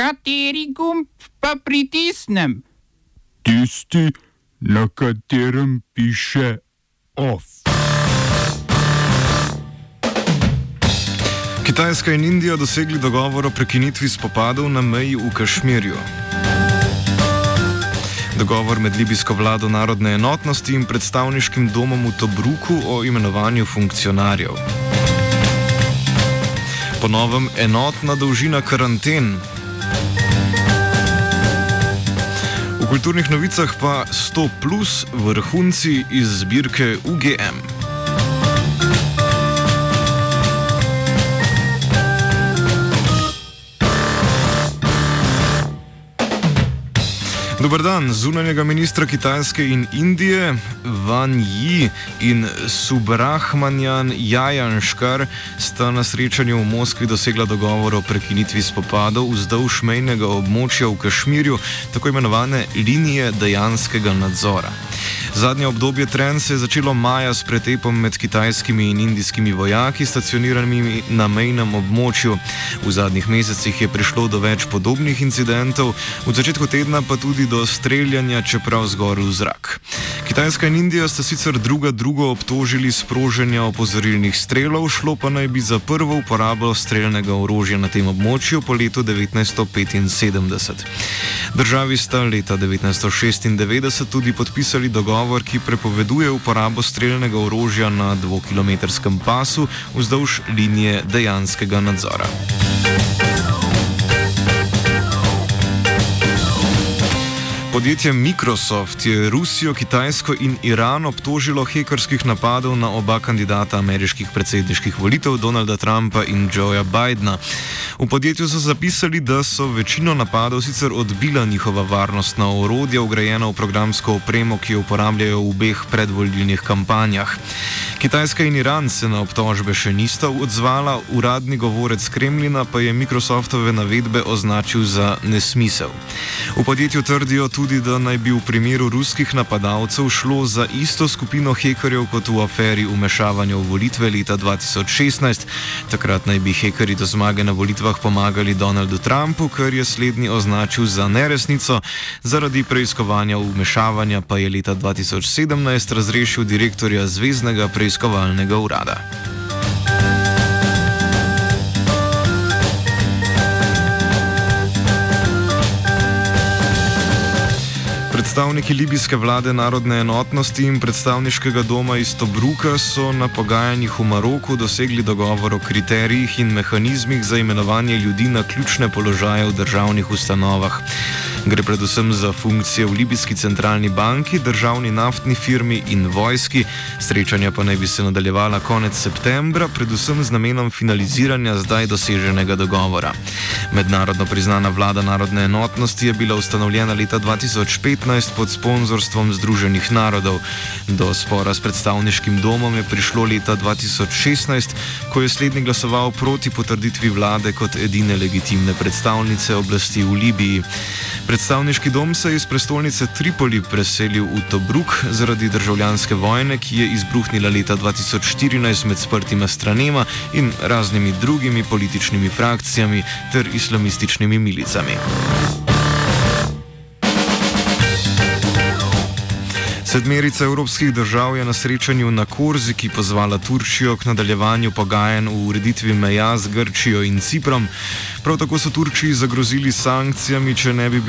Kateri gumb pa pritisnem? Tisti, na katerem piše OF. Kitajska in Indija dosegli dogovor o prekinitvi spopadov na meji v Kašmirju. Dogovor med libijsko vlado narodne enotnosti in predstavniškim domom v Tobruku o imenovanju funkcionarjev. Ponovem enotna dolžina karanten. Kulturnih novicah pa 100 plus vrhunci iz zbirke UGM. Dobar dan, zunanjega ministra Kitajske in Indije, Van Yi in Subrahmanjan Jajanškar sta na srečanju v Moskvi dosegla dogovor o prekinitvi spopadov vzdolž mejnega območja v Kašmirju, tako imenovane linije dejanskega nadzora. Zadnje obdobje tren se je začelo maja s pretepom med kitajskimi in indijskimi vojaki stacioniranimi na mejnem območju. V zadnjih mesecih je prišlo do več podobnih incidentov, v začetku tedna pa tudi do streljanja, čeprav zgor v zrak. Kitajska in Indija sta sicer druga drugo obtožili sproženja opozorilnih strelov, šlo pa naj bi za prvo uporabo streljnega orožja na tem območju po letu 1975. Državi sta leta 1996 tudi podpisali dogovor, ki prepoveduje uporabo streljnega orožja na dvokilometrskem pasu vzdolž linije dejanskega nadzora. Podjetje Microsoft je Rusijo, Kitajsko in Iran obtožilo hekerskih napadov na oba kandidata ameriških predsedniških volitev, Donalda Trumpa in Joea Bidna. V podjetju so zapisali, da so večino napadov sicer odbila njihova varnostna orodja, ugrajena v programsko opremo, ki jo uporabljajo v obeh predvolilnih kampanjah. Kitajska in Iran se na obtožbe še nista odzvala, uradni govorec Kremlina pa je Microsoftove navedbe označil za nesmisel. V podjetju trdijo tudi, da naj bi v primeru ruskih napadalcev šlo za isto skupino hekerjev kot v aferi umešavanja v volitve leta 2016. Takrat naj bi hekerji do zmage na volitvah pomagali Donaldu Trumpu, kar je slednji označil za neresnico, zaradi preiskovanja umešavanja pa je leta 2017 razrešil direktorja Zvezdnega preiskovalnega urada. Predstavniki libijske vlade narodne enotnosti in predstavniškega doma iz Tobruka so na pogajanjih v Maroku dosegli dogovor o kriterijih in mehanizmih za imenovanje ljudi na ključne položaje v državnih ustanovah. Gre predvsem za funkcije v Libijski centralni banki, državni naftni firmi in vojski. Srečanja pa naj bi se nadaljevala konec septembra, predvsem z namenom finaliziranja zdaj doseženega dogovora. Mednarodno priznana vlada narodne enotnosti je bila ustanovljena leta 2015 pod sponzorstvom Združenih narodov. Do spora s predstavniškim domom je prišlo leta 2016, ko je slednji glasoval proti potrditvi vlade kot edine legitimne predstavnice oblasti v Libiji. Predstavniški dom se je iz prestolnice Tripoli preselil v Tobruk zaradi državljanske vojne, ki je izbruhnila leta 2014 med sprtima stranema in raznimi drugimi političnimi frakcijami ter islamističnimi milicami. Sedmerica evropskih držav je na srečanju na Korziki pozvala Turčijo k nadaljevanju pogajanj v ureditvi meja z Grčijo in Ciprom. Prav tako so Turčiji zagrozili sankcijami, če, ne bi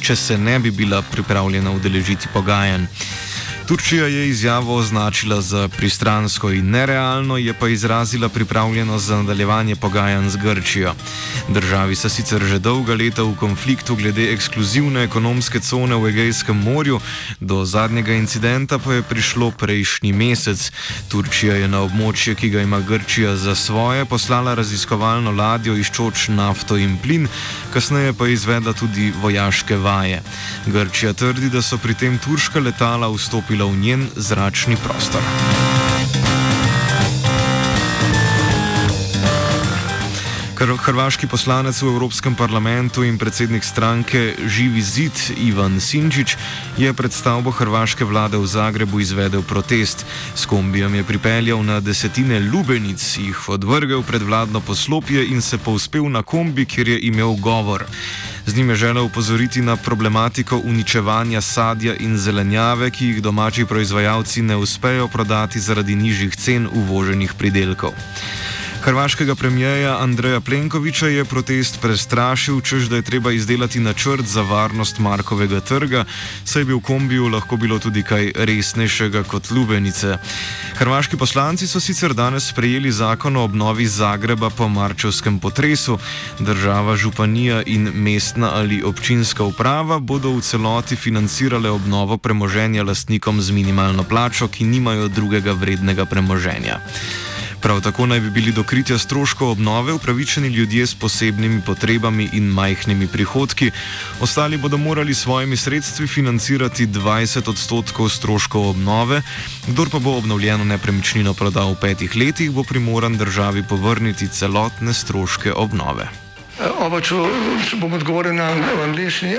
če se ne bi bila pripravljena udeležiti pogajanj. Turčija je izjavo označila za pristransko in nerealno, je pa izrazila pripravljenost za nadaljevanje pogajanj z Grčijo. Državi so sicer že dolga leta v konfliktu glede ekskluzivne ekonomske cone v Egejskem morju, do zadnjega incidenta pa je prišlo prejšnji mesec. Turčija je na območje, ki ga ima Grčija za svoje, poslala raziskovalno ladjo iščoč nafto in plin, kasneje pa je izvedla tudi vojaške vaje. Grčija trdi, da so pri tem turška letala vstopila vstopila v njen zračni prostor. Hrvaški poslanec v Evropskem parlamentu in predsednik stranke Živi zid Ivan Sinčič je pred stavbo hrvaške vlade v Zagrebu izvedel protest. S kombijem je pripeljal na desetine lubenic, jih odvrgel pred vladno poslopje in se povspel na kombi, kjer je imel govor. Z njim je želel upozoriti na problematiko uničevanja sadja in zelenjave, ki jih domači proizvajalci ne uspejo prodati zaradi nižjih cen uvoženih pridelkov. Hrvaškega premijeja Andreja Plenkoviča je protest prestrašil, čež da je treba izdelati načrt za varnost Markovega trga, saj bi v kombiju lahko bilo tudi kaj resnejšega kot lubenice. Hrvaški poslanci so sicer danes sprejeli zakon o obnovi Zagreba po marčevskem potresu. Država, županija in mestna ali občinska uprava bodo v celoti financirale obnovo premoženja lastnikom z minimalno plačo, ki nimajo drugega vrednega premoženja. Prav tako naj bi bili do kritja stroškov obnove upravičeni ljudje s posebnimi potrebami in majhnimi prihodki, ostali bodo morali s svojimi sredstvi financirati 20 odstotkov stroškov obnove, kdor pa bo obnovljeno nepremičnino prodal v petih letih, bo primoran državi povrniti celotne stroške obnove. Oba, če bom odgovoril na angliški.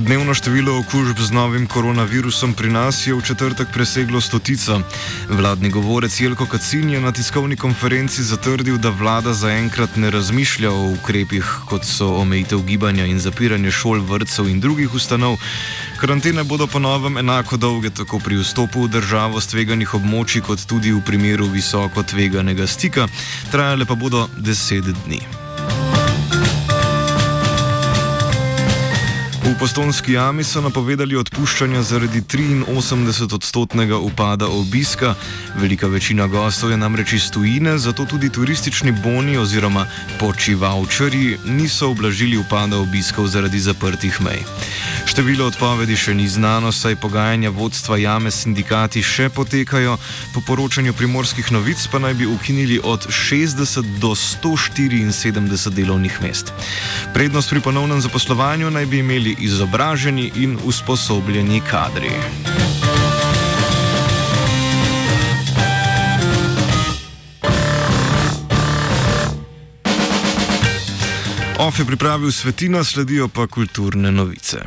Dnevno število okužb z novim koronavirusom pri nas je v četrtek preseglo stotico. Vladni govorec Jelko Kacin je na tiskovni konferenci zatrdil, da vlada zaenkrat ne razmišlja o ukrepih, kot so omejitev gibanja in zapiranje šol, vrtcev in drugih ustanov. Karantene bodo ponovem enako dolge tako pri vstopu v državo z tveganih območij, kot tudi v primeru visoko tveganega stika, trajale pa bodo deset dni. V postonski jami so napovedali odpuščanja zaradi 83-odstotnega upada obiska. Velika večina gostov je namreč iz tujine, zato tudi turistični boni oziroma počivavčari niso oblažili upada obiskov zaradi zaprtih mej. Število odpovedi še ni znano, saj pogajanja vodstva jame s sindikati še potekajo, po poročanju primorskih novic pa naj bi ukinili od 60 do 174 delovnih mest. Prednost pri ponovnem zaposlovanju naj bi imeli izobraženi in usposobljeni kadri. OF je pripravil svetina, sledijo pa kulturne novice.